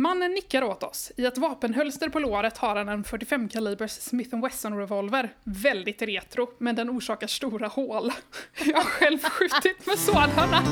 Mannen nickar åt oss. I ett vapenhölster på låret har han en 45 kalibers Smith Wesson revolver. Väldigt retro, men den orsakar stora hål. Jag har själv skjutit med sådana.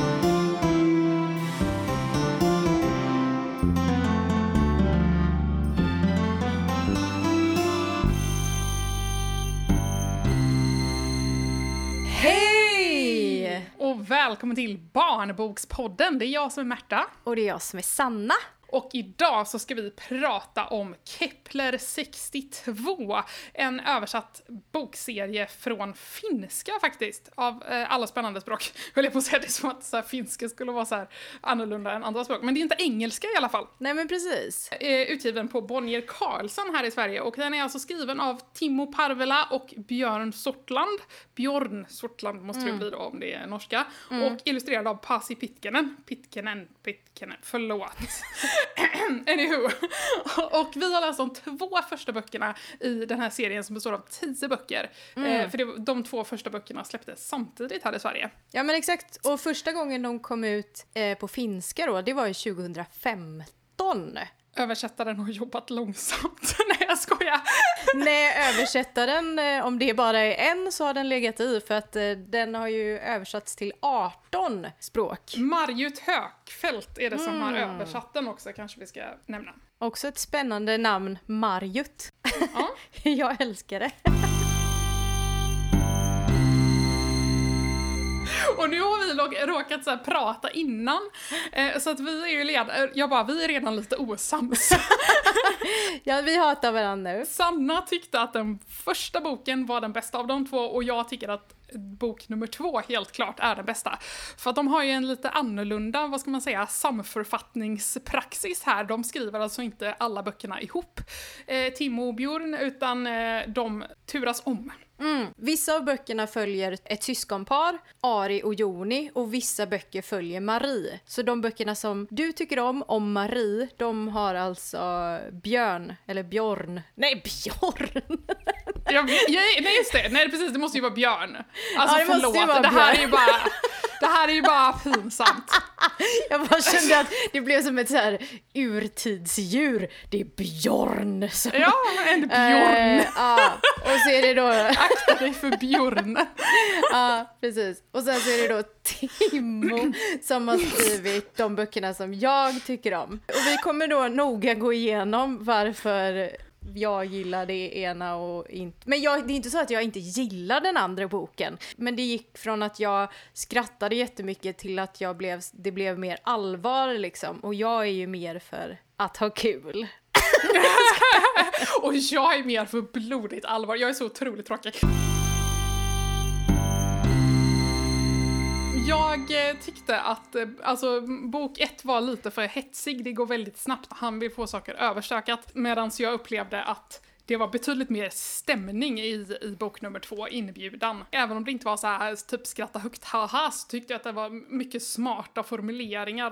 Hej! Och välkommen till Barnbokspodden. Det är jag som är Märta. Och det är jag som är Sanna. Och idag så ska vi prata om Kepler 62, en översatt bokserie från finska faktiskt, av eh, alla spännande språk. Höll jag på att säga, det är som att så här, finska skulle vara så här annorlunda än andra språk, men det är inte engelska i alla fall. Nej men precis. Eh, utgiven på Bonnier Carlson här i Sverige och den är alltså skriven av Timo Parvela och Björn Sortland. Björn Sortland måste det bli då om det är norska. Och illustrerad av Pasi Pitkänen. Pitkänen, Pitkänen, förlåt. Anywho. Och vi har läst de två första böckerna i den här serien som består av tio böcker. Eh, för det, de två första böckerna släpptes samtidigt här i Sverige. Ja men exakt. Och första gången de kom ut eh, på finska då, det var ju 2015. Översättaren har jobbat långsamt. Nej jag skojar. Nej, översättaren, eh, om det bara är en så har den legat i för att eh, den har ju översatts till 18 språk. Marjut Hökfält är det som har översatt den också, kanske vi ska nämna. Också ett spännande namn, Marjut. Ja. Jag älskar det. Och nu har vi råkat så prata innan, eh, så att vi är ju redan, jag bara, vi är redan lite osams. Ja, vi hatar varandra nu. Sanna tyckte att den första boken var den bästa av de två och jag tycker att bok nummer två helt klart är den bästa. För att de har ju en lite annorlunda, vad ska man säga, samförfattningspraxis här. De skriver alltså inte alla böckerna ihop, eh, Timo och Björn, utan eh, de turas om. Mm. Vissa av böckerna följer ett syskonpar, Ari och Joni, och vissa böcker följer Marie. Så de böckerna som du tycker om, om Marie, de har alltså Björn, eller Björn. Nej, Björn! Jag, jag, nej just det, nej precis det måste ju vara Björn. Alltså Ja, det förlåt, vara det här är ju bara, det här är ju bara pinsamt. Jag bara kände att det blev som ett så här urtidsdjur. Det är Björn som... Ja, en Björn. Eh, ja, och så är det då... Akta dig för Björn. Ja, precis. Och sen så är det då Timo som har skrivit de böckerna som jag tycker om. Och vi kommer då noga gå igenom varför jag gillar det ena och inte... Men jag, det är inte så att jag inte gillar den andra boken. Men det gick från att jag skrattade jättemycket till att jag blev, det blev mer allvar liksom. Och jag är ju mer för att ha kul. Och jag är mer för blodigt allvar, jag är så otroligt tråkig. Jag eh, tyckte att eh, alltså, bok ett var lite för hetsig, det går väldigt snabbt, han vill få saker överstökat, medan jag upplevde att det var betydligt mer stämning i, i bok nummer två, Inbjudan. Även om det inte var så här typ skratta högt haha så tyckte jag att det var mycket smarta formuleringar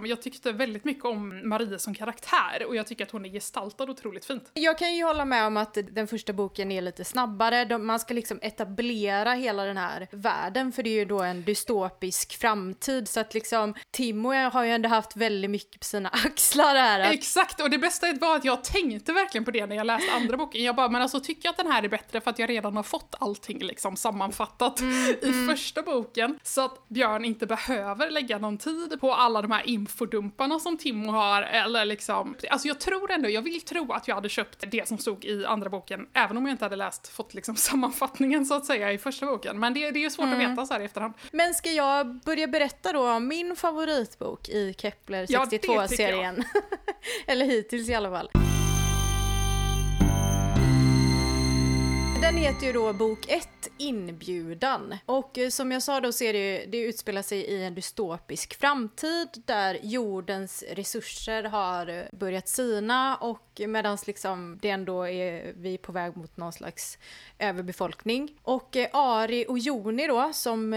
och jag tyckte väldigt mycket om Marie som karaktär och jag tycker att hon är gestaltad otroligt fint. Jag kan ju hålla med om att den första boken är lite snabbare. De, man ska liksom etablera hela den här världen för det är ju då en dystopisk framtid så att liksom Timo har ju ändå haft väldigt mycket på sina axlar här. Att, Exakt, och det bästa var att jag tänkte verkligen på det när jag läste andra boken. Jag bara, men alltså tycker jag att den här är bättre för att jag redan har fått allting liksom sammanfattat i första boken. Så att Björn inte behöver lägga någon tid på alla de här infodumparna som Timo har, eller liksom, alltså jag tror ändå, jag vill tro att jag hade köpt det som stod i andra boken, även om jag inte hade läst, fått liksom sammanfattningen så att säga i första boken. Men det, det är ju svårt att veta så här i efterhand. Men ska jag börja berätta då om min favoritbok i Kepler Ja, det tycker jag. 62-serien? Eller hittills i alla fall. Den heter ju då bok 1, Inbjudan. Och eh, som jag sa då så är det, ju- det utspelar sig i en dystopisk framtid där jordens resurser har eh, börjat sina och medan liksom det ändå är vi är på väg mot någon slags överbefolkning. Och eh, Ari och Joni då som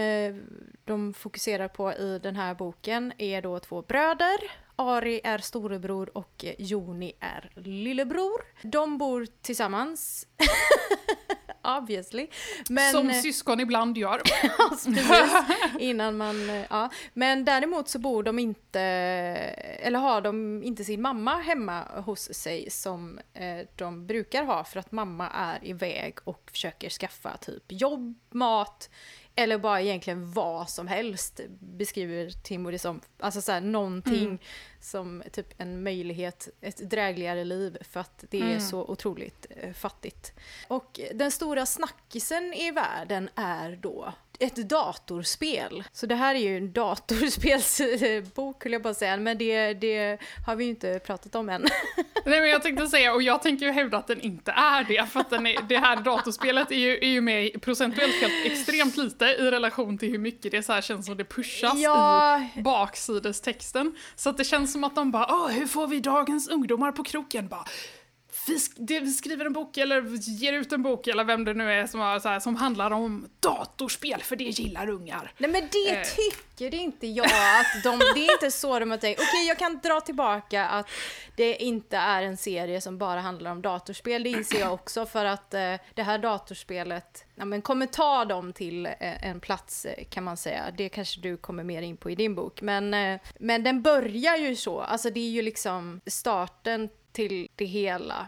de fokuserar på i den här boken är då två bröder Ari är storebror och Joni är lillebror. De bor tillsammans Obviously. Men, Som eh, syskon ibland gör. precis, innan man, eh, ja. Men däremot så bor de inte, eller har de inte sin mamma hemma hos sig som eh, de brukar ha för att mamma är iväg och försöker skaffa typ jobb, mat eller bara egentligen vad som helst beskriver Timo det som. Alltså såhär någonting Mm. som typ en möjlighet, ett drägligare liv för att det är Mm. så otroligt eh, fattigt. Och den stora snackisen i världen är då ett datorspel. Så det här är ju en datorspelsbok, höll jag på att säga, men det, det har vi ju inte pratat om än. Nej men jag tänkte säga, och jag tänker ju hävda att den inte är det, för att den är, det här datorspelet är ju, är ju med procentuellt helt extremt lite i relation till hur mycket det så här känns som det pushas Ja. i baksidestexten. Så att det känns som att de bara, Åh, hur får vi dagens ungdomar på kroken? Bara, vi, sk- vi skriver en bok eller ger ut en bok eller vem det nu är som, har, så här, som handlar om datorspel, för det gillar ungar. Nej men det Eh. tycker inte jag att de, det är inte så de har tänkt. Okej jag kan dra tillbaka att det inte är en serie som bara handlar om datorspel, det inser jag också för att eh, det här datorspelet ja, men kommer ta dem till eh, en plats eh, kan man säga. Det kanske du kommer mer in på i din bok. Men, eh, men den börjar ju så, alltså det är ju liksom starten till det hela.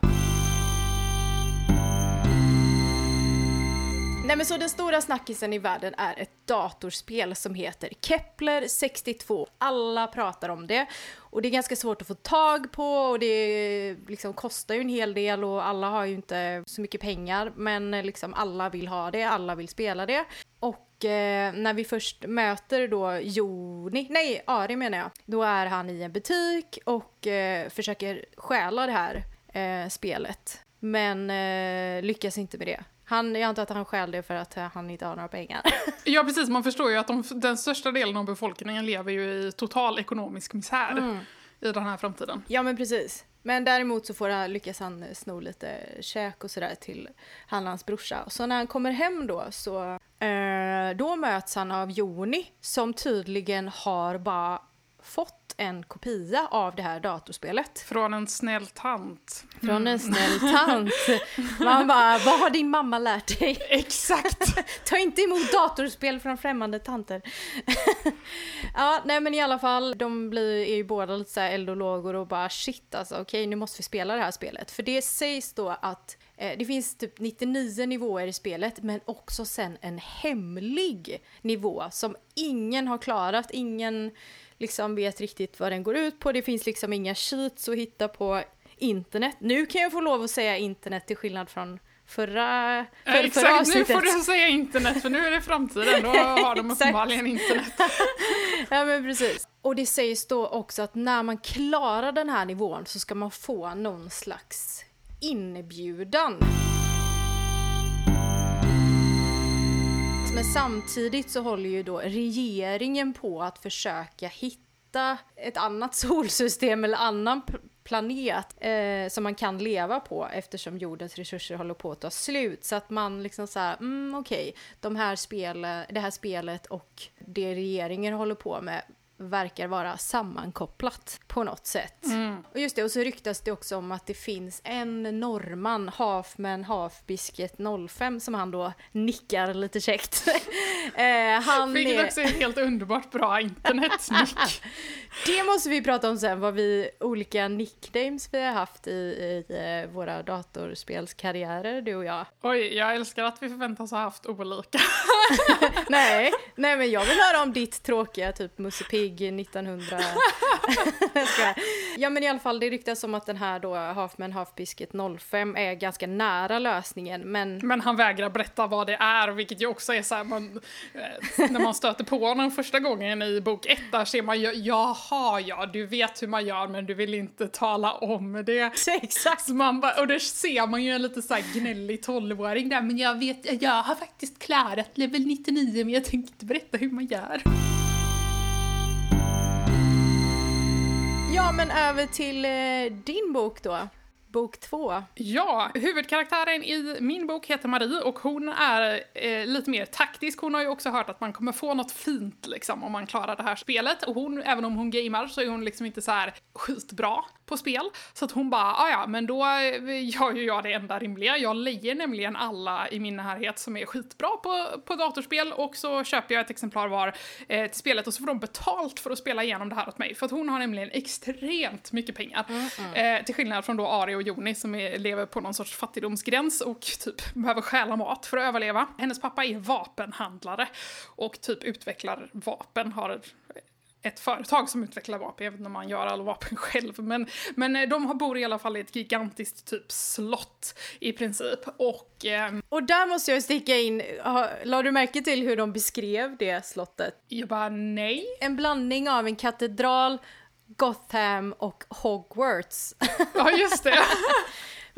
Nej men så den stora snackisen i världen är ett datorspel som heter Kepler 62. Alla pratar om det och det är ganska svårt att få tag på och det liksom kostar ju en hel del och alla har ju inte så mycket pengar men eh, liksom alla vill ha det, alla vill spela det. Eh, när vi först möter då Joni, nej Ari menar jag, då är han i en butik och eh, försöker stjäla det här eh, spelet. Men eh, lyckas inte med det. Han, jag antar att han stjäl det för att eh, han inte har några pengar. Ja precis, man förstår ju att de, den största delen av befolkningen lever ju i total ekonomisk misär Mm. i den här framtiden. ja men precis. Men däremot så får han, lyckas han sno lite käk och sådär till han och hans brorsa. Och så när han kommer hem då så eh, då möts han av Joni som tydligen har bara fått en kopia av det här datorspelet. Från en snäll tant. Från en snäll tant. Man bara, vad har din mamma lärt dig? Exakt! Ta inte emot datorspel från främmande tanter. ja, nej men i alla fall, de blir, är ju båda lite såhär eld och lågor och bara shit alltså, okej nu måste vi spela det här spelet. För det sägs då att det finns typ 99 nivåer i spelet, men också sen en hemlig nivå som ingen har klarat, ingen liksom vet riktigt vad den går ut på, det finns liksom inga cheats att hitta på internet. Nu kan jag få lov att säga internet till skillnad från förra, för, förra Exakt, nu avsnittet. får du säga internet för nu är det framtiden, då har de uppenbarligen internet. Ja men precis. Och det sägs då också att när man klarar den här nivån så ska man få någon slags inbjudan. Men samtidigt så håller ju då regeringen på att försöka hitta ett annat solsystem eller annan planet eh, som man kan leva på eftersom jordens resurser håller på att ta slut. Så att man liksom såhär, mm okej, de här spelen, det här spelet och det regeringen håller på med verkar vara sammankopplat på något sätt. Mm. Och just det, och så ryktas det också om att det finns en norrman, Halfman Halfbiscuit 05, som han då nickar lite käckt. eh, han Vilket är... också är helt underbart bra internetsnick. Det måste vi prata om sen, vad vi, olika nicknames vi har haft i, i eh, våra datorspelskarriärer, du och jag. Oj, jag älskar att vi förväntas ha haft olika. nej, nej men jag vill höra om ditt tråkiga typ Musse Pigg 1900... Jag skojar. ja men i alla fall, det ryktas om att den här då Halfman Halfbiscuit 05 är ganska nära lösningen, men Men han vägrar berätta vad det är, vilket ju också är så här, man, eh, när man stöter på honom första gången i bok ett, där ser man ju, jaha ja, du vet hur man gör men du vill inte tala om det. exakt. Man bara, och där ser man ju en lite så här gnällig tolvåring där, men jag vet, jag har faktiskt klarat level 99 men jag tänker inte berätta hur man gör. Ja men över till eh, din bok då, bok två. Ja, huvudkaraktären i min bok heter Marie och hon är eh, lite mer taktisk. Hon har ju också hört att man kommer få något fint liksom om man klarar det här spelet. Och hon, även om hon gamer så är hon liksom inte så här skitbra. på spel. Så att hon bara, ah, ja men då eh, gör ju jag det enda rimliga. Jag lejer nämligen alla i min närhet som är skitbra på, på datorspel och så köper jag ett exemplar var eh, till spelet och så får de betalt för att spela igenom det här åt mig. För att hon har nämligen extremt mycket pengar. Mm, mm. Eh, till skillnad från då Ari och Joni som är, lever på någon sorts fattigdomsgräns och typ behöver stjäla mat för att överleva. Hennes pappa är vapenhandlare och typ utvecklar vapen, har ett företag som utvecklar vapen, jag vet inte om man gör alla vapen själv, men, men eh, de bor i alla fall i ett gigantiskt typ slott i princip. Och, eh, och där måste jag sticka in, la du märke till hur de beskrev det slottet? Jag bara nej. En blandning av en katedral, Gotham och Hogwarts. Ja, just det.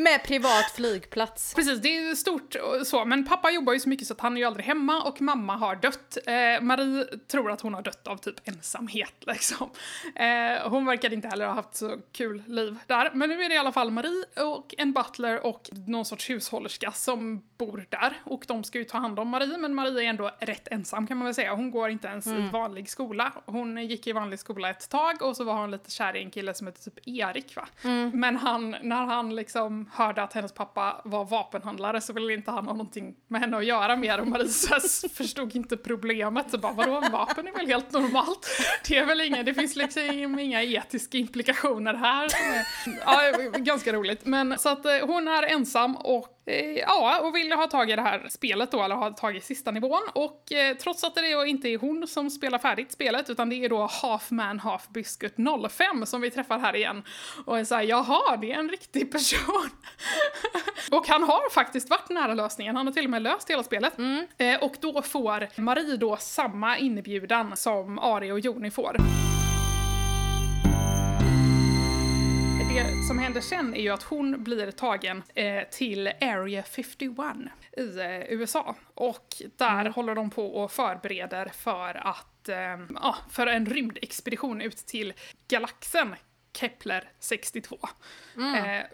Med privat flygplats. Precis, det är stort så, men pappa jobbar ju så mycket så att han är ju aldrig hemma och mamma har dött. Eh, Marie tror att hon har dött av typ ensamhet liksom. Eh, hon verkar inte heller ha haft så kul liv där, men nu är det i alla fall Marie och en butler och någon sorts hushållerska som bor där och de ska ju ta hand om Marie, men Marie är ändå rätt ensam kan man väl säga. Hon går inte ens mm. i vanlig skola. Hon gick i vanlig skola ett tag och så var hon lite kär i en kille som heter typ Erik va. Mm. Men han, när han liksom hörde att hennes pappa var vapenhandlare så ville inte han ha någonting med henne att göra mer och Marisa förstod inte problemet. Så bara, vadå, vapen är väl helt normalt? Det är väl inga, det finns liksom inga etiska implikationer här. Ja, ganska roligt. Men så att eh, hon är ensam och ja, och ville ha tag i det här spelet då, eller ha tagit sista nivån. Och eh, trots att det inte är hon som spelar färdigt spelet, utan det är då Half Man Half Biscuit 05 som vi träffar här igen. Och är såhär, jaha, det är en riktig person. och han har faktiskt varit nära lösningen, han har till och med löst hela spelet. Mm. Eh, och då får Marie då samma inbjudan som Ari och Joni får. Det som händer sen är ju att hon blir tagen eh, till Area 51 i eh, USA. Och där mm. håller de på och förbereder för att, eh, för en rymdexpedition ut till galaxen Kepler 62. Mm. Eh,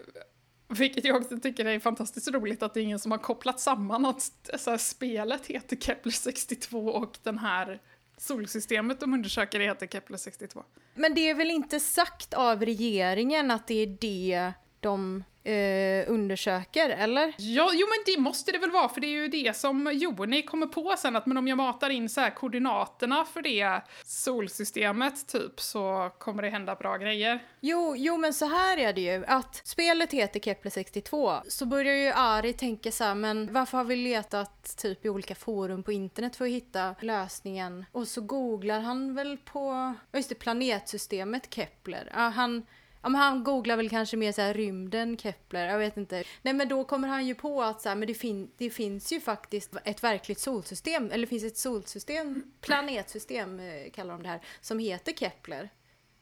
vilket jag också tycker är fantastiskt roligt att det är ingen som har kopplat samman att alltså, spelet heter Kepler 62 och den här solsystemet de undersöker heter Kepler 62. Men det är väl inte sagt av regeringen att det är det de eh, undersöker, eller? Ja, jo men det måste det väl vara, för det är ju det som Joni kommer på sen, att men om jag matar in så här koordinaterna för det solsystemet, typ, så kommer det hända bra grejer. Jo, jo men så här är det ju, att spelet heter Kepler 62, så börjar ju Ari tänka så här, men varför har vi letat typ i olika forum på internet för att hitta lösningen? Och så googlar han väl på, just det, planetsystemet Kepler. han Ja, men han googlar väl kanske mer så här rymden, Kepler, jag vet inte. Nej men då kommer han ju på att så här, men det, fin det finns ju faktiskt ett verkligt solsystem, eller det finns ett solsystem, planetsystem eh, kallar de det här, som heter Kepler.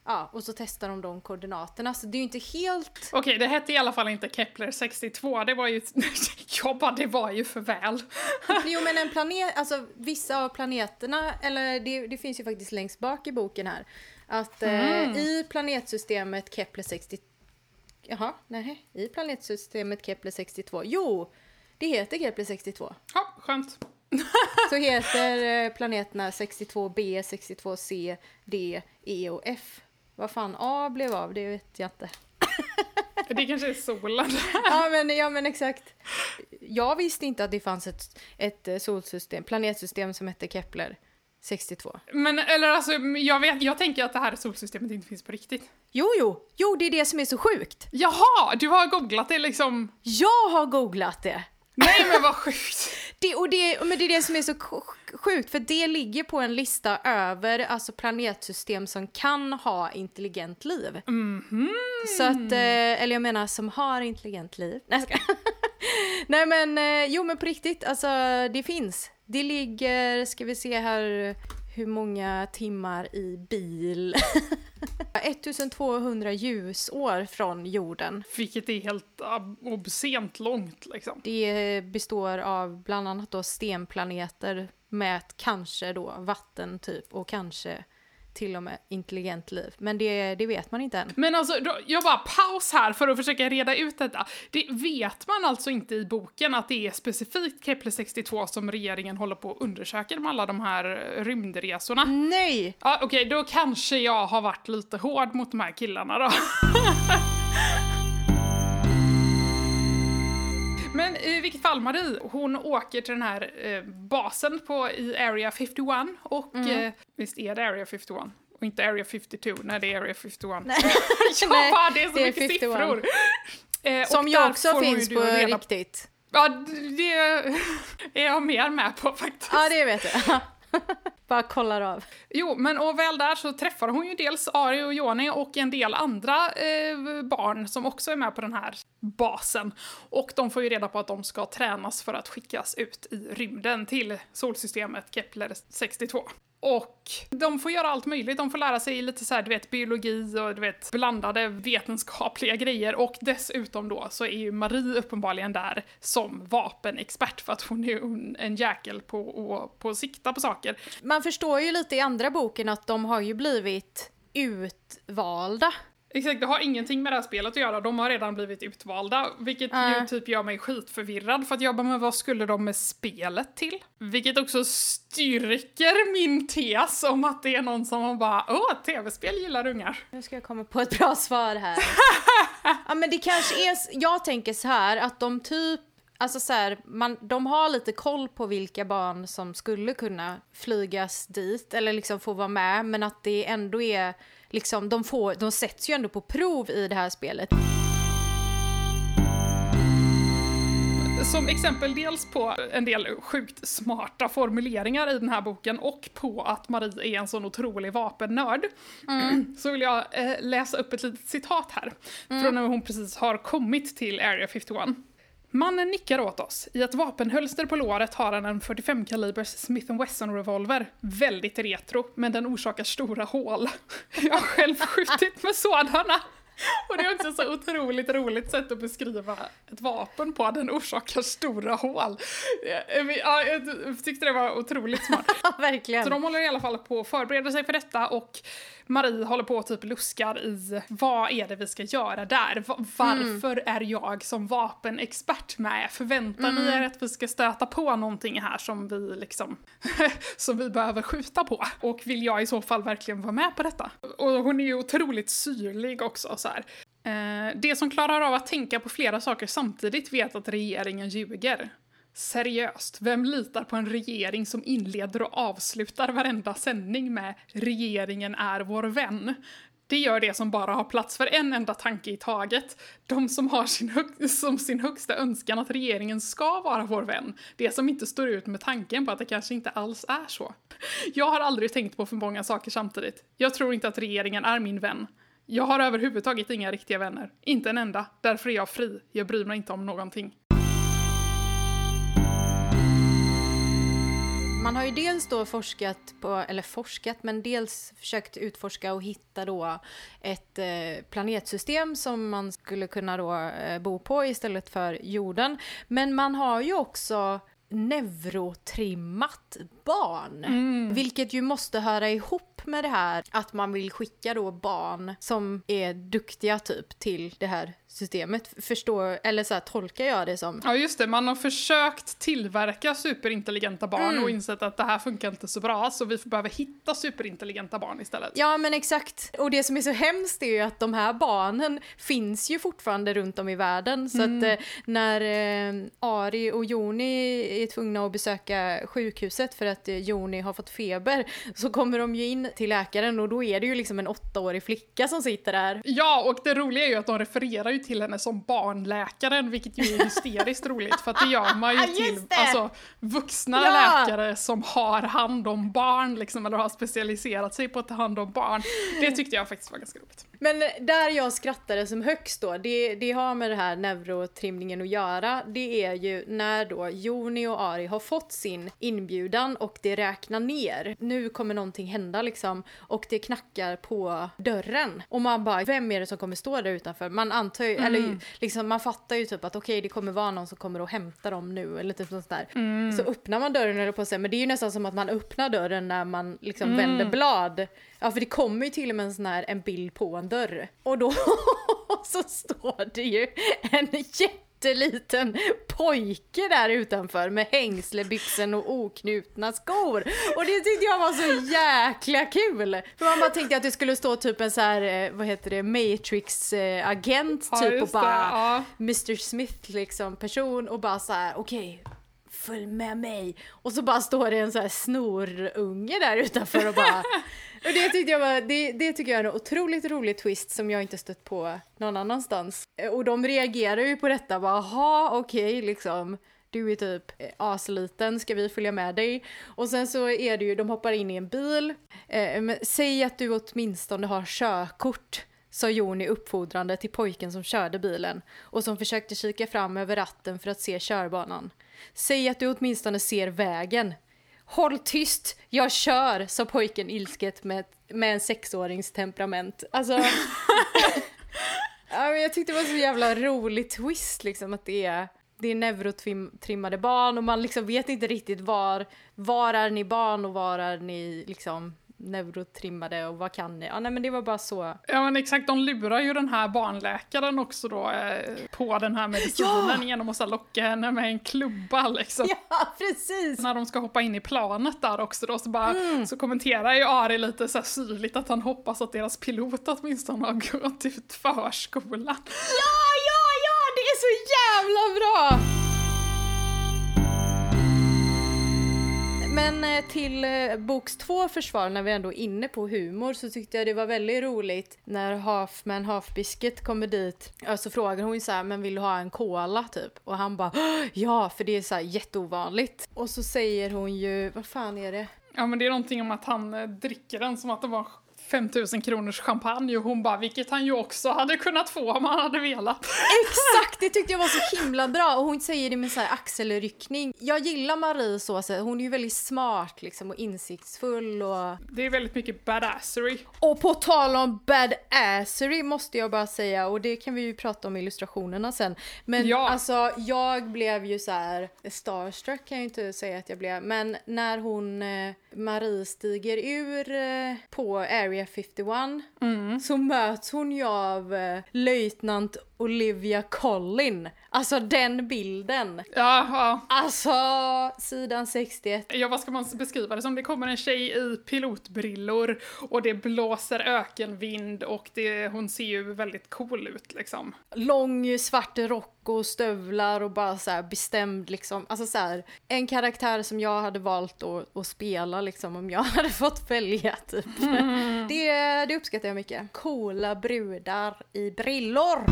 Ja, och så testar de de koordinaterna, så det är ju inte helt... Okej, det hette i alla fall inte Kepler 62, det var ju... jag bara, det var ju för väl. jo, men en planet, alltså vissa av planeterna, eller det, det finns ju faktiskt längst bak i boken här, att eh, mm. i planetsystemet Kepler 60... Jaha, nej. I planetsystemet Kepler 62. Jo! Det heter Kepler 62. Ja, skönt. Så heter eh, planeterna 62b, 62c, d, e och f. Vad fan A blev av, det vet jag inte. Det kanske är solen. ja, men, ja men exakt. Jag visste inte att det fanns ett, ett solsystem, planetsystem som hette Kepler. 62. Men eller alltså, jag, vet, jag tänker att det här solsystemet inte finns på riktigt. Jo, jo, jo, det är det som är så sjukt. Jaha, du har googlat det liksom? Jag har googlat det. Nej men vad sjukt! Det, och det, men det är det som är så sjukt, för det ligger på en lista över alltså planetsystem som kan ha intelligent liv. Mm -hmm. Så att, eh, eller jag menar som har intelligent liv. Nej, ska. Nej men, eh, jo men på riktigt, alltså det finns. Det ligger, ska vi se här, hur många timmar i bil? 1200 ljusår från jorden. Vilket är helt obscent långt liksom. Det består av bland annat då stenplaneter med kanske då vatten typ och kanske till och med intelligent liv. Men det, det vet man inte än. Men alltså, då, jag bara paus här för att försöka reda ut detta. Det vet man alltså inte i boken att det är specifikt Kepler 62 som regeringen håller på att undersöka med alla de här rymdresorna? Nej! Ja, Okej, okay, då kanske jag har varit lite hård mot de här killarna då. i vilket fall Marie, hon åker till den här eh, basen på, i Area 51 och eh, visst är det Area 51? Och inte Area 52, nej det är Area 51. Nej. ja, Nej, det är så det är mycket 51. siffror. Eh, Som ju också finns på reda- riktigt. Ja, det är jag mer med på faktiskt. Ja, det vet jag. Bara kollar av. Jo, men och väl där så träffar hon ju dels Ari och Joni och en del andra eh, barn som också är med på den här basen. Och de får ju reda på att de ska tränas för att skickas ut i rymden till solsystemet Kepler 62. Och de får göra allt möjligt, de får lära sig lite så här, du vet, biologi och du vet, blandade vetenskapliga grejer. Och dessutom då så är ju Marie uppenbarligen där som vapenexpert för att hon är en- en jäkel på på att sikta på saker. Man förstår ju lite i andra boken att de har ju blivit utvalda. Exakt, det har ingenting med det här spelet att göra. De har redan blivit utvalda, vilket ju Äh. typ gör mig skitförvirrad för att jag bara, men vad skulle de med spelet till? Vilket också styrker min tes om att det är någon som har bara, åh, tv-spel gillar ungar. Nu ska jag komma på ett bra svar här. ja men det kanske är, jag tänker så här att de typ, alltså så här, man, de har lite koll på vilka barn som skulle kunna flygas dit eller liksom få vara med men att det ändå är liksom, de, får, de sätts ju ändå på prov i det här spelet. Som exempel dels på en del sjukt smarta formuleringar i den här boken och på att Marie är en sån otrolig vapennörd. Så vill jag eh, läsa upp ett litet citat här. Från när hon precis har kommit till Area 51. Mannen nickar åt oss. I ett vapenhölster på låret har han en 45 kalibers Smith Wesson revolver. Väldigt retro, men den orsakar stora hål. Jag har själv skjutit med sådana. Och det är också så otroligt roligt sätt att beskriva ett vapen på. Den orsakar stora hål. Jag, ja, jag tyckte det var otroligt smart. Verkligen. Så de håller i alla fall på att förbereda sig för detta och Marie håller på och typ luskar i vad är det vi ska göra där? Va- Varför är jag som vapenexpert med? Förväntar ni er att vi ska stöta på någonting här som vi liksom som vi behöver skjuta på? Och vill jag i så fall verkligen vara med på detta? Och hon är ju otroligt syrlig också så här. Eh, Det som klarar av att tänka på flera saker samtidigt vet att regeringen ljuger. Seriöst, vem litar på en regering som inleder och avslutar varenda sändning med “regeringen är vår vän”? Det gör det som bara har plats för en enda tanke i taget. De som har sin hög- som sin högsta önskan att regeringen ska vara vår vän. Det som inte står ut med tanken på att det kanske inte alls är så. Jag har aldrig tänkt på för många saker samtidigt. Jag tror inte att regeringen är min vän. Jag har överhuvudtaget inga riktiga vänner. Inte en enda. Därför är jag fri. Jag bryr mig inte om någonting. Man har ju dels då forskat på, eller forskat, men dels försökt utforska och hitta då ett eh, planetsystem som man skulle kunna då eh, bo på istället för jorden. Men man har ju också neurotrimmat barn. Vilket ju måste höra ihop med det här att man vill skicka då barn som är duktiga typ till det här systemet. Förstår, eller så här tolkar jag det som. Ja just det, man har försökt tillverka superintelligenta barn och insett att det här funkar inte så bra så vi behöver hitta superintelligenta barn istället. Ja men exakt. Och det som är så hemskt är ju att de här barnen finns ju fortfarande runt om i världen. Så att eh, när eh, Ari och Joni är tvungna att besöka sjukhuset för att eh, Joni har fått feber så kommer de ju in till läkaren och då är det ju liksom en åttaårig flicka som sitter där. Ja, och det roliga är ju att de refererar ju till henne som barnläkaren, vilket ju är hysteriskt roligt för att det gör man ju till alltså, vuxna Ja! läkare som har hand om barn, liksom, eller har specialiserat sig på att ta hand om barn. Det tyckte jag faktiskt var ganska roligt. Men där jag skrattade som högst då, det, det har med det här neurotrimningen att göra. Det är ju när då Joni och Ari har fått sin inbjudan och det räknar ner. Nu kommer någonting hända liksom och det knackar på dörren. Och man bara, vem är det som kommer stå där utanför? Man antar ju, eller liksom man fattar ju typ att okej det kommer vara någon som kommer och hämta dem nu eller typ sånt där. Så öppnar man dörren eller på att säga, men det är ju nästan som att man öppnar dörren när man liksom vänder blad. Ja för det kommer ju till och med en sån här en bild på en dörr. Och då så står det ju en pytteliten pojke där utanför med hängslebyxen och oknutna skor. Och det tyckte jag var så jäkla kul! För man bara tänkte att det skulle stå typ en så här, eh, vad heter det, Matrix-agent Ja, typ och just det, bara ja. Mr Smith liksom person och bara så här: okej, följ med mig. Och så bara står det en så här snorunge där utanför och bara och det, tyckte jag var, det, det tycker jag är en otroligt rolig twist som jag inte stött på någon annanstans. Och de reagerar ju på detta, bara aha okej liksom. Du är typ eh, asliten, ska vi följa med dig? Och sen så är det ju, de hoppar in i en bil. Eh, men säg att du åtminstone har körkort sa Joni uppfordrande till pojken som körde bilen och som försökte kika fram över ratten för att se körbanan. Säg att du åtminstone ser vägen. Håll tyst, jag kör, sa pojken ilsket med, med en sexårings temperament. Alltså... ja, men jag tyckte det var så jävla rolig twist liksom att det är det är neurotrimmade barn och man liksom vet inte riktigt var, var är ni barn och var är ni liksom neurotrimmade och vad kan ni? Ja nej men det var bara så. Ja men exakt, de lurar ju den här barnläkaren också då eh, på den här medicinen genom att så locka henne med en klubba liksom. Ja precis! När de ska hoppa in i planet där också då så bara så kommenterar ju Ari lite så här syrligt att han hoppas att deras pilot åtminstone har gått ut förskolan. Ja, ja, ja! Det är så jävla bra! Men eh, till eh, boks två försvar, när vi ändå är inne på humor, så tyckte jag det var väldigt roligt när Halfman Halfbiscuit kommer dit. Så frågar hon ju så här, men vill du ha en cola typ? Och han bara, ja, för det är så här jätteovanligt. Och så säger hon ju, vad fan är det? Ja men det är någonting om att han eh, dricker den som att det var 5000 kronors champagne och hon bara, vilket han ju också hade kunnat få om han hade velat. Exakt, det tyckte jag var så himla bra och hon säger det med så här axelryckning. Jag gillar Marie så, så hon är ju väldigt smart liksom och insiktsfull och... Det är väldigt mycket badassery. Och på tal om badassery måste jag bara säga och det kan vi ju prata om i illustrationerna sen. Men Ja. alltså jag blev ju så här starstruck kan jag ju inte säga att jag blev, men när hon eh, Marie stiger ur eh, på Area 51 så möts hon ju av eh, löjtnant Olivia Collin. Alltså den bilden. Ja, ja. Alltså sidan 61. Ja, vad ska man beskriva det som? Det kommer en tjej i pilotbrillor och det blåser ökenvind och det, hon ser ju väldigt cool ut liksom. Lång svart rock och stövlar och bara så här bestämd liksom. Alltså så här, en karaktär som jag hade valt att, att spela liksom om jag hade fått välja typ. Det, det uppskattar jag mycket. Coola brudar i brillor.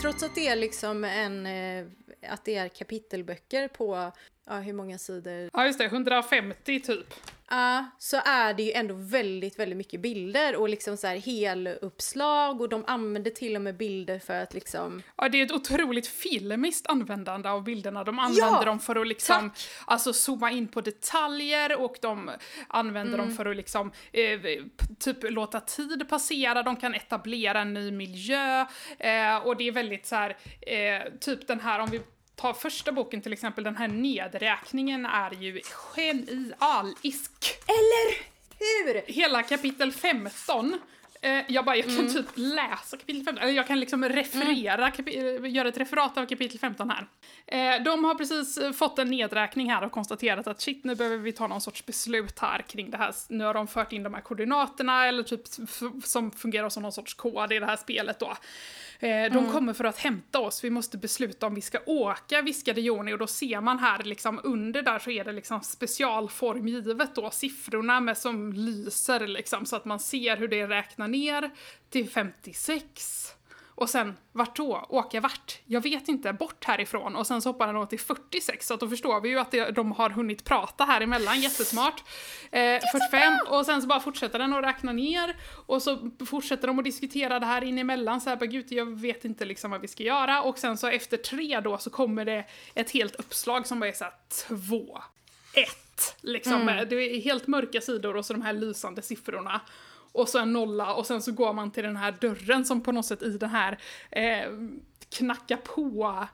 Trots att det är liksom en, eh, att det är kapitelböcker på, ja hur många sidor? Ja, just det, 150 typ. Ja, så är det ju ändå väldigt, väldigt mycket bilder och liksom så här heluppslag och de använder till och med bilder för att liksom Ja, det är ett otroligt filmiskt användande av bilderna. De använder Ja, dem för att liksom, alltså zooma in på detaljer och de använder Mm. dem för att liksom, eh, typ låta tid passera, de kan etablera en ny miljö eh, och det är väldigt så här, eh, typ den här om vi tar första boken till exempel, den här nedräkningen är ju genialisk. Eller hur? hela kapitel 15 eh, jag bara, jag kan Mm. typ läsa kapitel 15, eller jag kan liksom referera, kapi- eh, göra ett referat av kapitel 15 här. Eh, de har precis fått en nedräkning här och konstaterat att shit, nu behöver vi ta någon sorts beslut här kring det här. Nu har de fört in de här koordinaterna, eller typ som fungerar som någon sorts kod i det här spelet då. Eh, de kommer för att hämta oss, vi måste besluta om vi ska åka, viskade Joni och då ser man här liksom under där så är det liksom specialformgivet då, siffrorna med som lyser liksom så att man ser hur det räknar ner till 56. Och sen, vart då? Åka vart? Jag vet inte, bort härifrån. Och sen så hoppar den till 46, så att då förstår vi ju att det, de har hunnit prata här emellan, jättesmart. Eh, 45, och sen så bara fortsätter den att räkna ner. Och så fortsätter de att diskutera det här in emellan, så här, bara gud, jag vet inte liksom vad vi ska göra. Och sen så efter tre då så kommer det ett helt uppslag som bara är såhär två, ett. Liksom, Det är helt mörka sidor och så de här lysande siffrorna och så en nolla och sen så går man till den här dörren som på något sätt i den här eh, knacka på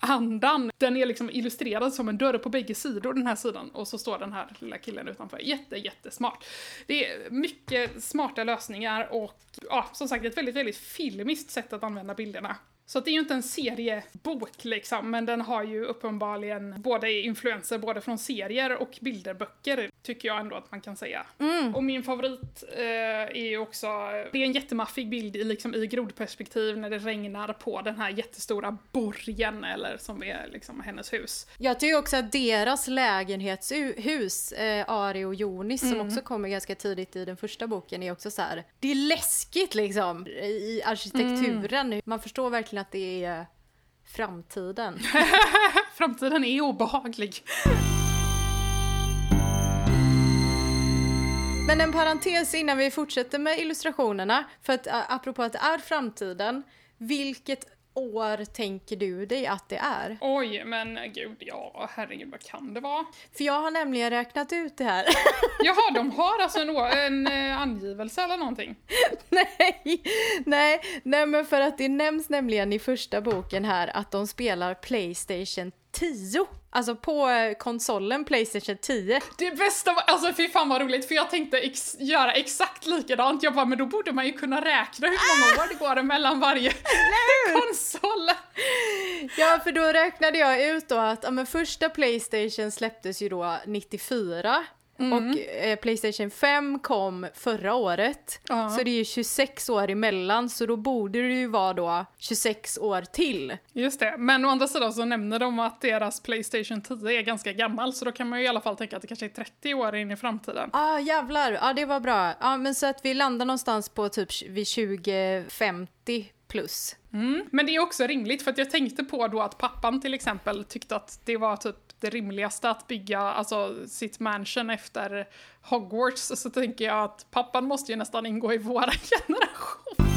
andan. Den är liksom illustrerad som en dörr på bägge sidor den här sidan och så står den här lilla killen utanför. Jätte, jättesmart. Det är mycket smarta lösningar och ja, som sagt ett väldigt, väldigt filmiskt sätt att använda bilderna. Så det är ju inte en seriebok liksom, men den har ju uppenbarligen både influenser både från serier och bilderböcker, tycker jag ändå att man kan säga. Mm. Och min favorit eh, är ju också, det är en jättemaffig bild i, liksom, i grodperspektiv när det regnar på den här jättestora borgen, eller som är liksom hennes hus. Jag tycker också att deras lägenhetshus, eh, Ari och Jonis, som också kommer ganska tidigt i den första boken, är också så här. det är läskigt liksom i arkitekturen. Man förstår verkligen att det är framtiden. Framtiden är obehaglig. Men en parentes innan vi fortsätter med illustrationerna, för att apropå att det är framtiden, vilket år tänker du dig att det är? Oj, men gud, ja, herregud, vad kan det vara? För jag har nämligen räknat ut det här. Jaha, de har alltså en, en eh, angivelse eller någonting? nej, nej, nej men för att det nämns nämligen i första boken här att de spelar Playstation 10. Alltså på eh, konsolen Playstation 10. Det bästa var, alltså fy fan vad roligt, för jag tänkte ex göra exakt likadant. Jag bara, men då borde man ju kunna räkna hur många år det går mellan varje konsol. Ja, för då räknade jag ut då att ja, men första Playstation släpptes ju då 94. Och eh, Playstation 5 kom förra året. Ja. Så det är ju 26 år emellan, så då borde det ju vara då 26 år till. Just det, men å andra sidan så nämner de att deras Playstation 10 är ganska gammal, så då kan man ju i alla fall tänka att det kanske är 30 år in i framtiden. Ah jävlar, ja ah, det var bra. Ja ah, men så att vi landar någonstans på typ vid 2050 plus. Mm. Men det är också rimligt, för att jag tänkte på då att pappan till exempel tyckte att det var typ det rimligaste att bygga alltså, sitt mansion efter Hogwarts, så tänker jag att pappan måste ju nästan ingå i våra generation.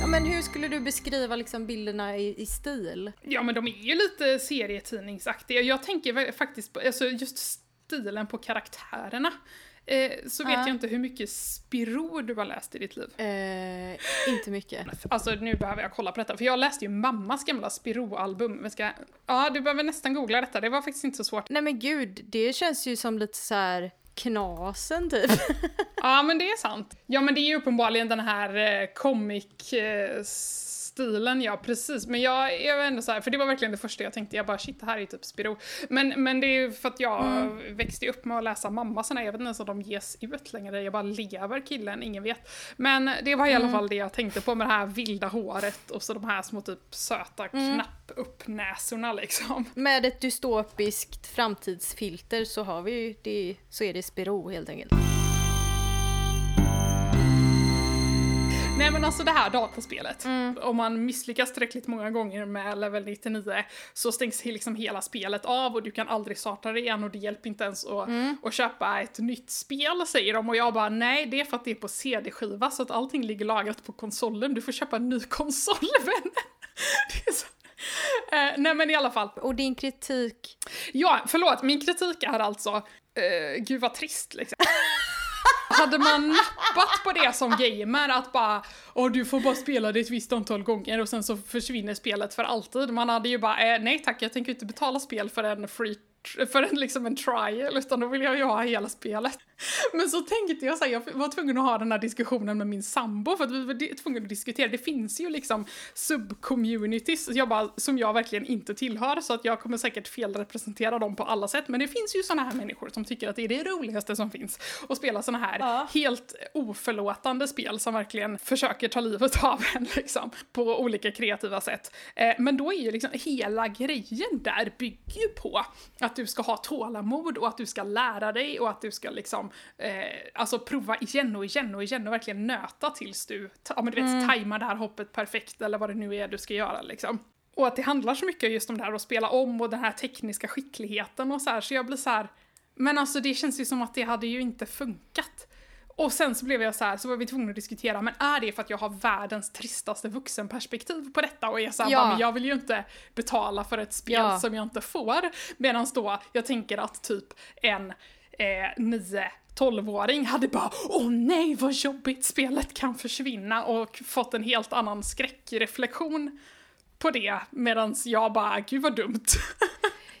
Ja men hur skulle du beskriva liksom bilderna i, i stil? Ja, men de är ju lite serietidningsaktiga. Jag tänker faktiskt på, alltså just stilen på karaktärerna. Eh, så vet Ja. jag inte hur mycket Spiro du har läst i ditt liv. Eh, inte mycket. Alltså nu behöver jag kolla på detta, för jag läste ju mammas gamla Spiro-album. Ska... Ja, du behöver nästan googla detta, det var faktiskt inte så svårt. Nej men gud, det känns ju som lite så här knasen typ. Ja, men det är sant. Ja, men det är ju uppenbarligen den här eh, comic-stilen, ja precis. Men jag är ändå så här, för det var verkligen det första jag tänkte, jag bara shit, det här är typ Spiro. Men, men det är ju för att jag växte upp med att läsa mamma såna, jag vet inte ens om de ges ut längre, jag bara lever killen, ingen vet. Men det var i alla fall det jag tänkte på med det här vilda håret och så de här små typ söta knapp-upp-näsorna liksom. Med ett dystopiskt framtidsfilter så har vi ju det, så är det Spiro helt enkelt. Nej men alltså det här dataspelet, om man misslyckas tillräckligt många gånger med level 99 så stängs liksom hela spelet av och du kan aldrig starta det igen och det hjälper inte ens att, att köpa ett nytt spel säger de. Och jag bara nej det är för att det är på CD-skiva så att allting ligger lagrat på konsolen, du får köpa en ny konsol vännen. Så... Eh, nej men i alla fall, Och din kritik, Ja, förlåt, min kritik är alltså, eh, gud vad trist liksom. Hade man nappat på det som gamer, att bara Åh, du får bara spela det ett visst antal gånger och sen så försvinner spelet för alltid. Man hade ju bara, eh, nej tack, jag tänker inte betala spel för en free för en, liksom en trial, utan då vill jag ju ha hela spelet. Men så tänkte jag så här, jag var tvungen att ha den här diskussionen med min sambo för att vi var tvungna att diskutera. Det finns ju liksom subcommunities jag bara, som jag verkligen inte tillhör så att jag kommer säkert felrepresentera dem på alla sätt. Men det finns ju såna här människor som tycker att det är det roligaste som finns att spela såna här Ja. helt oförlåtande spel som verkligen försöker ta livet av en liksom på olika kreativa sätt. Eh, men då är ju liksom hela grejen där bygger ju på att du ska ha tålamod och att du ska lära dig och att du ska liksom eh, alltså prova igen och igen och igen och verkligen nöta tills du, ja men du vet, tajmar det här hoppet perfekt eller vad det nu är du ska göra liksom. Och att det handlar så mycket just om det här att spela om och den här tekniska skickligheten och så här så jag blir så här men alltså det känns ju som att det hade ju inte funkat. Och sen så blev jag så här, så var vi tvungna att diskutera, men är det för att jag har världens tristaste vuxenperspektiv på detta och är så här, Ja. men jag vill ju inte betala för ett spel Ja. som jag inte får. Medan då jag tänker att typ en eh, 9 12-åring hade bara åh nej vad jobbigt spelet kan försvinna och fått en helt annan skräckreflektion på det medan jag bara gud vad dumt.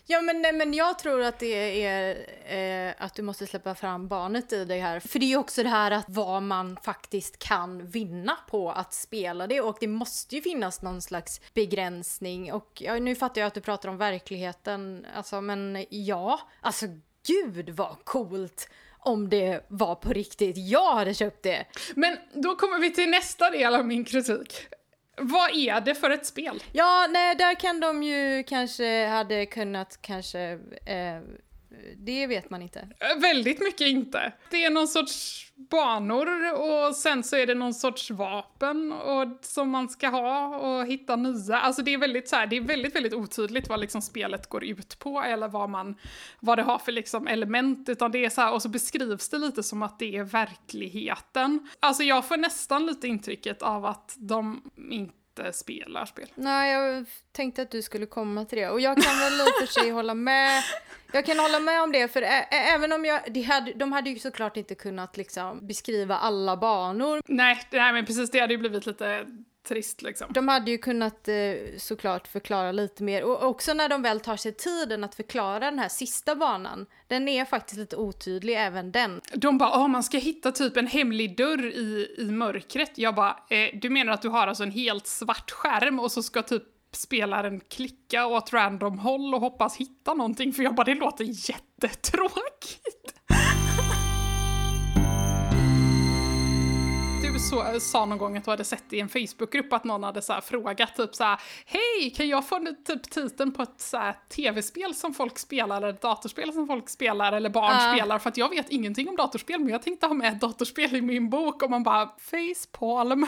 Ja men, nej, men jag tror att det är eh, att du måste släppa fram barnet i dig här. För det är ju också det här att vad man faktiskt kan vinna på att spela det och det måste ju finnas någon slags begränsning och ja, nu fattar jag att du pratar om verkligheten, alltså men ja, alltså gud vad coolt om det var på riktigt. Jag hade köpt det. Men då kommer vi till nästa del av min kritik. Vad är det för ett spel? Ja, nej, där kan de ju kanske hade kunnat kanske eh, det vet man inte. Eh, väldigt mycket inte. Det är någon sorts banor och sen så är det någon sorts vapen och, som man ska ha och hitta nya. Alltså det är väldigt så här, det är väldigt, väldigt otydligt vad liksom spelet går ut på eller vad man, vad det har för liksom element utan det är så här, och så beskrivs det lite som att det är verkligheten. Alltså jag får nästan lite intrycket av att de inte spelar spel. Nej, jag tänkte att du skulle komma till det och jag kan väl i och för sig hålla med jag kan hålla med om det, för ä- även om jag, de hade, de hade ju såklart inte kunnat liksom beskriva alla banor. Nej, nej men precis det hade ju blivit lite trist liksom. De hade ju kunnat eh, såklart förklara lite mer och också när de väl tar sig tiden att förklara den här sista banan. Den är faktiskt lite otydlig även den. De bara, åh man ska hitta typ en hemlig dörr i, i mörkret. Jag bara, eh, du menar att du har alltså en helt svart skärm och så ska typ spelaren klicka åt random håll och hoppas hitta någonting för jag bara det låter jättetråkigt. så, sa någon gång att du hade sett i en Facebookgrupp att någon hade så frågat typ så här, hej kan jag få typ titeln på ett så tv-spel som folk spelar eller ett datorspel som folk spelar eller barn uh. spelar för att jag vet ingenting om datorspel men jag tänkte ha med ett datorspel i min bok och man bara facepalm.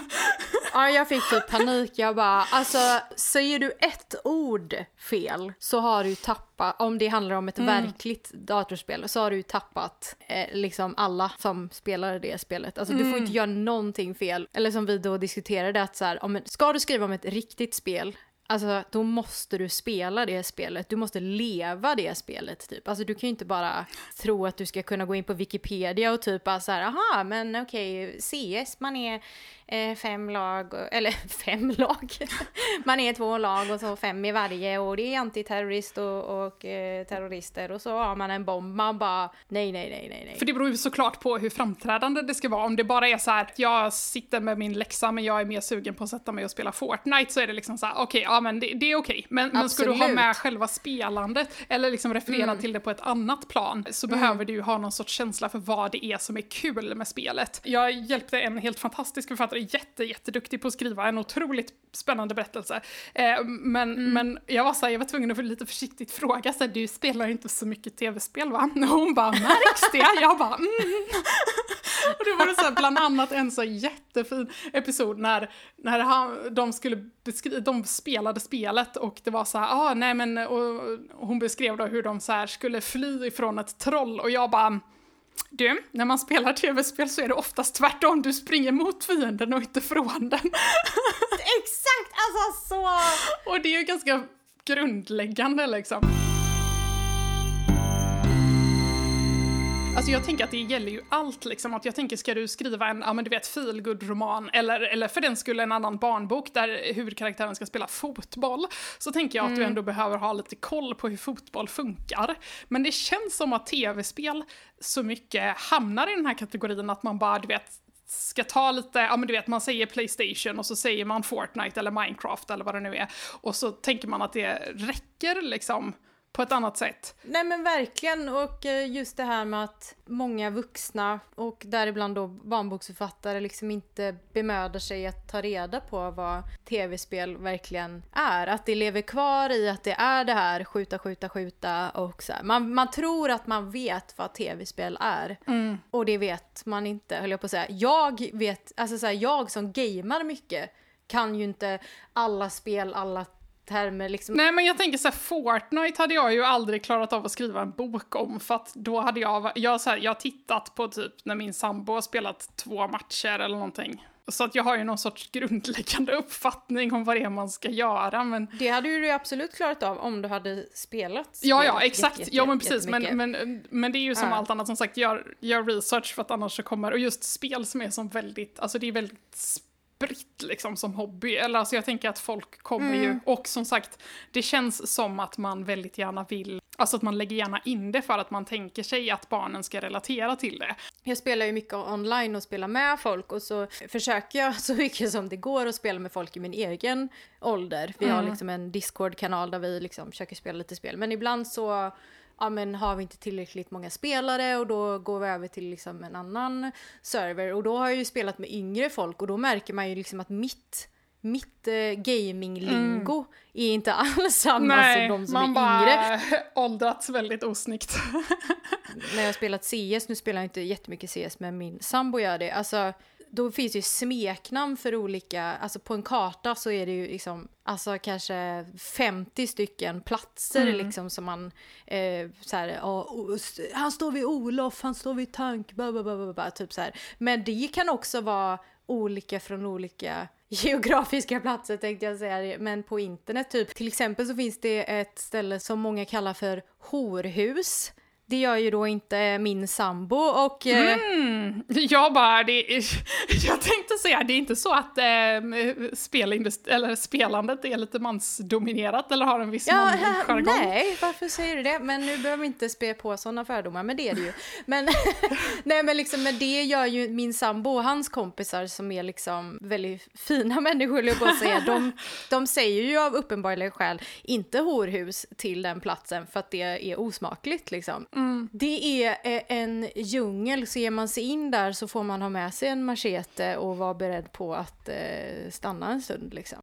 Ja jag fick typ panik, jag bara alltså säger du ett ord fel så har du tappat, om det handlar om ett mm. verkligt datorspel, så har du tappat eh, liksom alla som spelar det spelet. Alltså mm. du får inte mm. göra någonting fel. Eller som vi då diskuterade att så här, om, ska du skriva om ett riktigt spel Alltså då måste du spela det spelet, du måste leva det spelet typ. Alltså du kan ju inte bara tro att du ska kunna gå in på Wikipedia och typ bara så här, aha men okej, okay, CS, man är eh, fem lag, eller fem lag, man är två lag och så fem i varje och det är antiterrorist och, och eh, terrorister och så har man en bomb, man bara nej, nej, nej, nej, nej. För det beror ju såklart på hur framträdande det ska vara, om det bara är så här, jag sitter med min läxa men jag är mer sugen på att sätta mig och spela Fortnite så är det liksom så här, okej, okay, ja men det, det är okej, okay. men, men ska du ha med själva spelandet eller liksom referera mm. till det på ett annat plan så mm. behöver du ju ha någon sorts känsla för vad det är som är kul med spelet. Jag hjälpte en helt fantastisk författare jätte, jätteduktig på att skriva en otroligt spännande berättelse. Eh, men, mm. men jag var så här, jag var tvungen att lite försiktigt fråga så här, du spelar inte så mycket tv-spel va? Och hon bara, märks det? Jag bara, mm. Och det var så här, bland annat en så jättefin episod när, när han, de skulle beskriva, de spelade spelet och det var så här, ah, nej men, och, och hon beskrev då hur de så här skulle fly ifrån ett troll och jag bara du, när man spelar tv-spel så är det oftast tvärtom. Du springer mot fienden och inte från den. Exakt, alltså så... Och det är ju ganska grundläggande liksom. Alltså jag tänker att det gäller ju allt liksom, att jag tänker ska du skriva en, ja men du vet, feelgood-roman eller, eller för den skulle en annan barnbok där huvudkaraktären ska spela fotboll, så tänker jag mm. att du mm. ändå behöver ha lite koll på hur fotboll funkar. Men det känns som att tv-spel så mycket hamnar i den här kategorin att man bara, du vet, ska ta lite, ja men du vet man säger Playstation och så säger man Fortnite eller Minecraft eller vad det nu är och så tänker man att det räcker liksom på ett annat sätt. Nej men verkligen och eh, just det här med att många vuxna och däribland då barnboksförfattare liksom inte bemödar sig att ta reda på vad tv-spel verkligen är. Att det lever kvar i att det är det här skjuta, skjuta, skjuta och så här. Man, man tror att man vet vad tv-spel är mm. och det vet man inte höll jag på att säga. Jag vet, alltså så här, jag som gamer mycket kan ju inte alla spel, alla termer liksom. Nej men jag tänker så här, Fortnite hade jag ju aldrig klarat av att skriva en bok om för att då hade jag, jag, så här, jag har tittat på typ när min sambo har spelat två matcher eller någonting. Så att jag har ju någon sorts grundläggande uppfattning om vad det är man ska göra men... Det hade ju du absolut klarat av om du hade spelat Ja, ja, exakt. jätte, ja, men precis. Men, men, men det är ju som Ja. allt annat, som sagt, gör, gör research för att annars så kommer, och just spel som är som väldigt, alltså det är väldigt spritt liksom som hobby. Eller alltså jag tänker att folk kommer Mm. ju, och som sagt, det känns som att man väldigt gärna vill, alltså att man lägger gärna in det för att man tänker sig att barnen ska relatera till det. Jag spelar ju mycket online och spelar med folk och så försöker jag så mycket som det går att spela med folk i min egen ålder. Vi har Mm. liksom en Discord-kanal där vi liksom försöker spela lite spel. Men ibland så ja, men har vi inte tillräckligt många spelare och då går vi över till liksom en annan server. Och då har jag ju spelat med yngre folk och då märker man ju liksom att mitt mitt eh, gaming-lingo är inte alls samma som de som man är bara yngre. åldrats väldigt osnyggt. när jag har spelat CS, nu spelar jag inte jättemycket CS men min sambo gör det, alltså då finns det ju smeknamn för olika, alltså på en karta så är det ju liksom, alltså kanske 50 stycken platser Mm. liksom som man, eh, så här, ja, o- s- han står vid Olof, han står vid tank, ba, ba, ba, ba, typ så här. Men det kan också vara olika från olika geografiska platser tänkte jag säga, men på internet typ. Till exempel så finns det ett ställe som många kallar för horhus. Det gör ju då inte min sambo och eh, Mm. Jag bara, det är, jag tänkte säga, det är inte så att eh, spelindust- eller spelandet är lite mansdominerat eller har en viss Ja, manlig äh, jargong? nej, varför säger du det? Men nu behöver vi inte spä på sådana fördomar, men det är det ju. Men, nej, men, liksom, men det gör ju min sambo och hans kompisar som är liksom väldigt fina människor, jag på att säga. De, de säger ju av uppenbarliga skäl inte horhus till den platsen för att det är osmakligt liksom. Det är eh, en djungel, så ger man sig in där så får man ha med sig en machete och vara beredd på att eh, stanna en stund liksom.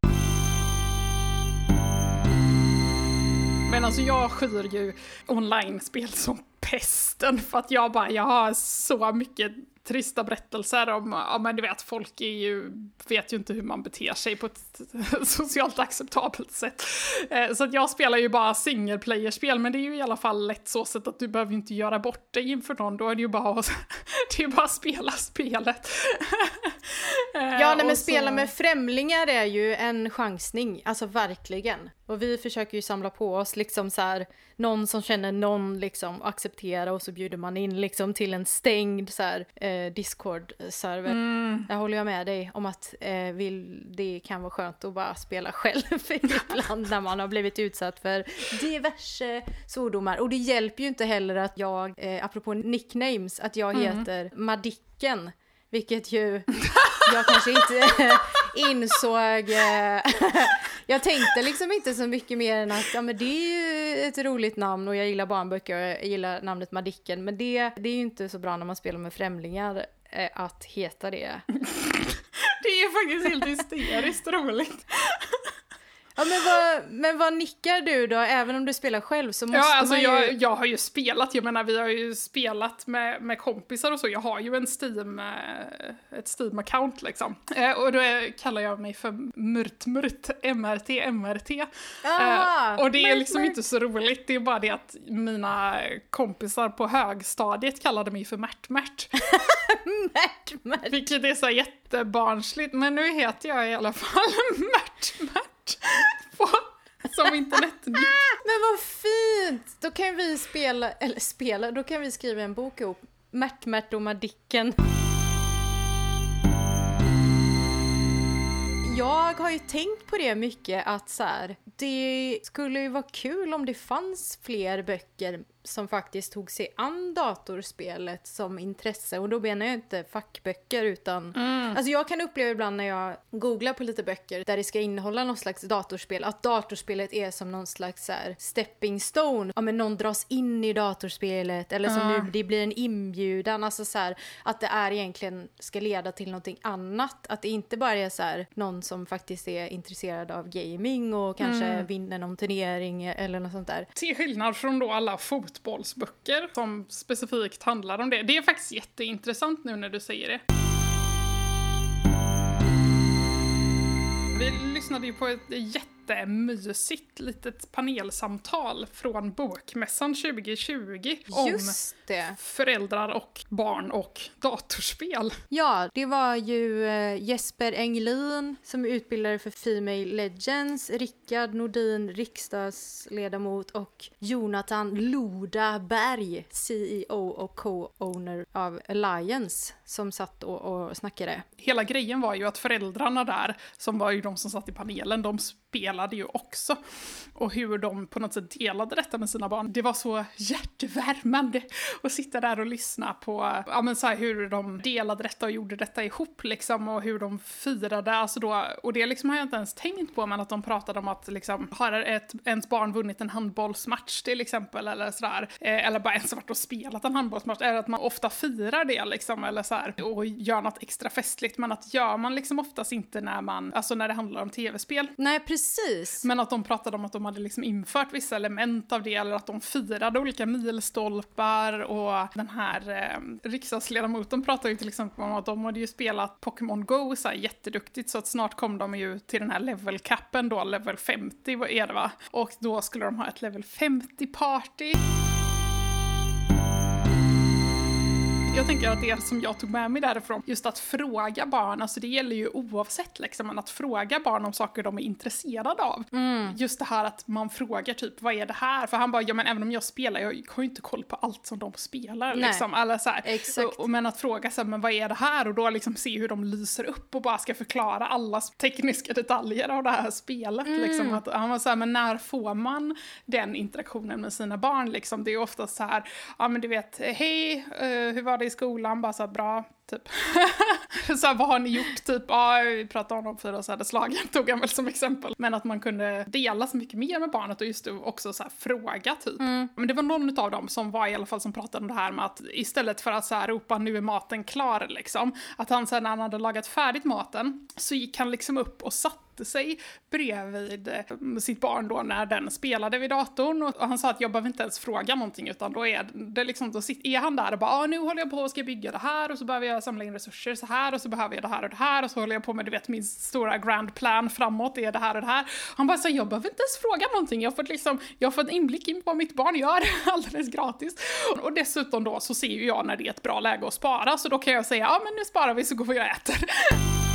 Men alltså jag skyr ju online-spel som pesten för att jag bara, jag har så mycket trista berättelser om, ja men du vet, folk är ju, vet ju inte hur man beter sig på ett socialt acceptabelt sätt. Eh, Så att jag spelar ju bara single player-spel, men det är ju i alla fall lätt så sätt att du behöver inte göra bort dig inför någon, då är det ju bara att, det är bara att spela spelet. Eh, Ja, nej, men spela med främlingar är ju en chansning, alltså verkligen. Och vi försöker ju samla på oss liksom så här, någon som känner någon liksom, acceptera och så bjuder man in liksom till en stängd så här, eh, Discord-server. Mm. Där håller jag med dig om att eh, vill, det kan vara skönt att bara spela själv ibland när man har blivit utsatt för diverse svordomar. Och det hjälper ju inte heller att jag, eh, apropå nicknames, att jag heter Madicken. Vilket ju jag kanske inte insåg. eh, jag tänkte liksom inte så mycket mer än att ja, men det är ju ett roligt namn och jag gillar barnböcker och jag gillar namnet Madicken. Men det, det är ju inte så bra när man spelar med främlingar eh, att heta det. Det är faktiskt helt hysteriskt roligt. Ja, men, vad, men vad nickar du då? Även om du spelar själv så måste Ja, alltså man ju... jag, jag har ju spelat, jag menar vi har ju spelat med, med kompisar och så, jag har ju en Steam, eh, ett Steam-account liksom. Eh, och då är, kallar jag mig för Murt Murt, MRT, MRT. Ah, Eh, och det är liksom inte så roligt, det är bara det att mina kompisar på högstadiet kallade mig för Märt Märt. Märt, Märt. Vilket är så jättebarnsligt, men nu heter jag i alla fall Märt Märt på, som internetnick. Men vad fint! Då kan vi spela, eller spela, då kan vi skriva en bok ihop. Märt, Märt och Madicken. Jag har ju tänkt på det mycket att så här, det skulle ju vara kul om det fanns fler böcker som faktiskt tog sig an datorspelet som intresse och då menar jag inte fackböcker utan Alltså jag kan uppleva ibland när jag googlar på lite böcker där det ska innehålla någon slags datorspel att datorspelet är som någon slags så här stepping stone. Ja men någon dras in i datorspelet eller som Ja. nu det blir en inbjudan. Alltså så här att det är egentligen ska leda till någonting annat. Att det inte bara är så här någon som faktiskt är intresserad av gaming och kanske vinner någon turnering eller något sånt där. Till skillnad från då alla fotbollsböcker som specifikt handlar om det. Det är faktiskt jätteintressant nu när du säger det. Vi lyssnade ju på ett jättemysigt litet panelsamtal från Bokmässan 2020 om föräldrar och barn och datorspel. Ja, det var ju eh, Jesper Englin som är utbildare för Female Legends, Rickard Nordin, riksdagsledamot och Jonathan Loda Berg, CEO och co-owner av Alliance, som satt och, och snackade. Hela grejen var ju att föräldrarna där, som var ju de som satt i panelen, de spelade ju också. Och hur de på något sätt delade detta med sina barn. Det var så hjärtevärmande att sitta där och lyssna på ja, men så här, hur de delade detta och gjorde detta ihop liksom och hur de firade. Alltså då, och det liksom har jag inte ens tänkt på, men att de pratade om att liksom, har ett, ens barn vunnit en handbollsmatch till exempel, eller sådär, eh, eller bara ens varit och spelat en handbollsmatch, eller att man ofta firar det liksom, eller så här, och gör något extra festligt, men att gör man liksom oftast inte när man, alltså när det handlar om tv-spel. Nej, precis. Men att de pratade om att de hade liksom infört vissa element av det, eller att de firade olika milstolpar och den här eh, riksdagsledamoten pratade ju till exempel om att de hade ju spelat Pokémon Go så här jätteduktigt så att snart kom de ju till den här level capen då, level 50 är det va? Och då skulle de ha ett level 50-party. Jag tänker att det som jag tog med mig därifrån, just att fråga barn, alltså det gäller ju oavsett liksom, men att fråga barn om saker de är intresserade av. Just det här att man frågar typ, vad är det här? För han bara, ja men även om jag spelar, jag har ju inte koll på allt som de spelar Nej. liksom. Eller så här. Och, och, men att fråga så här, men vad är det här? Och då liksom se hur de lyser upp och bara ska förklara alla tekniska detaljer av det här spelet. Liksom. Att, han var så här, men när får man den interaktionen med sina barn liksom? Det är ofta så här, ja men du vet, hej, eh, hur var det i skolan? Bara så här, bra, typ. så här, vad har ni gjort? Typ, ja, vi pratade om de fyra sädesslagen, tog han väl som exempel. Men att man kunde dela så mycket mer med barnet och just också så här, fråga typ. Men det var någon av dem som var i alla fall som pratade om det här med att istället för att så här, ropa nu är maten klar liksom, att han sen när han hade lagat färdigt maten så gick han liksom upp och satte sig bredvid eh, sitt barn då när den spelade vid datorn och han sa att jag behöver inte ens fråga någonting utan då är det liksom, då är han där och bara ah, nu håller jag på och ska bygga det här och så behöver jag samla in resurser så här och så behöver jag det här och det här och så håller jag på med du vet min stora grand plan framåt är det här och det här. Han bara så jag behöver inte ens fråga någonting, jag har fått liksom, jag har fått inblick i vad mitt barn gör alldeles gratis. Och dessutom då så ser ju jag när det är ett bra läge att spara så då kan jag säga ja men nu sparar vi så går vi och äter.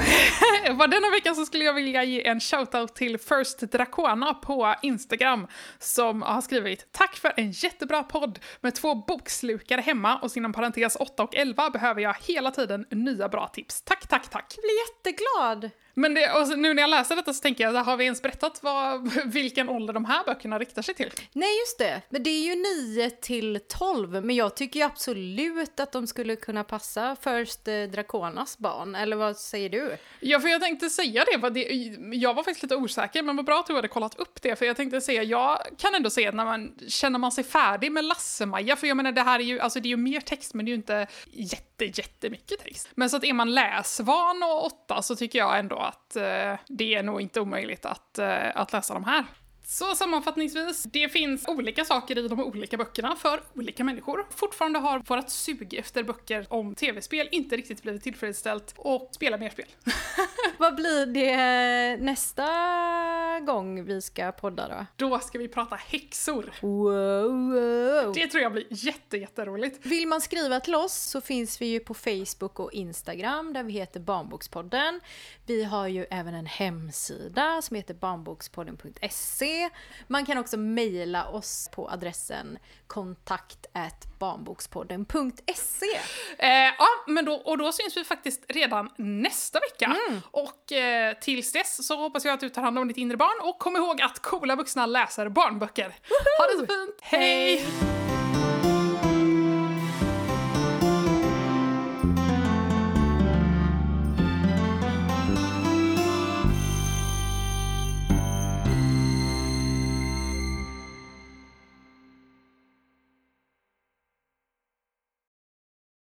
För denna veckan så skulle jag vilja ge en shoutout till First Dracona på Instagram som har skrivit “Tack för en jättebra podd med två bokslukare hemma och inom parentes 8 och 11 behöver jag hela tiden nya bra tips. Tack, tack, tack!” Jag blir jätteglad! Men det, och nu när jag läser detta så tänker jag, har vi ens berättat vad, vilken ålder de här böckerna riktar sig till? Nej, just det. Men det är ju 9 till 12, men jag tycker ju absolut att de skulle kunna passa First eh, Draconas barn. Eller vad säger du? Ja, för jag tänkte säga det, vad det, jag var faktiskt lite osäker, men vad bra att du hade kollat upp det, för jag tänkte säga, jag kan ändå se att när man känner man sig färdig med Lasse-Maja, för jag menar det här är ju, alltså det är ju mer text, men det är ju inte jätte, jättemycket text. Men så att är man läsvan och åtta så tycker jag ändå att eh, det är nog inte omöjligt att, eh, att läsa de här. Så sammanfattningsvis, det finns olika saker i de olika böckerna för olika människor. Fortfarande har vårt sug efter böcker om tv-spel inte riktigt blivit tillfredsställt och spela mer spel. Vad blir det nästa gång vi ska podda då? Då ska vi prata häxor. Wow, wow. Det tror jag blir jätte, jätteroligt. Vill man skriva till oss så finns vi ju på Facebook och Instagram där vi heter Barnbokspodden. Vi har ju även en hemsida som heter barnbokspodden.se. Man kan också mejla oss på adressen kontakt barnbokspodden.se. Eh, ja, men då, och då syns vi faktiskt redan nästa vecka. Och eh, tills dess så hoppas jag att du tar hand om ditt inre barn och kom ihåg att coola vuxna läser barnböcker. Ha det så fint! Hej! Hej.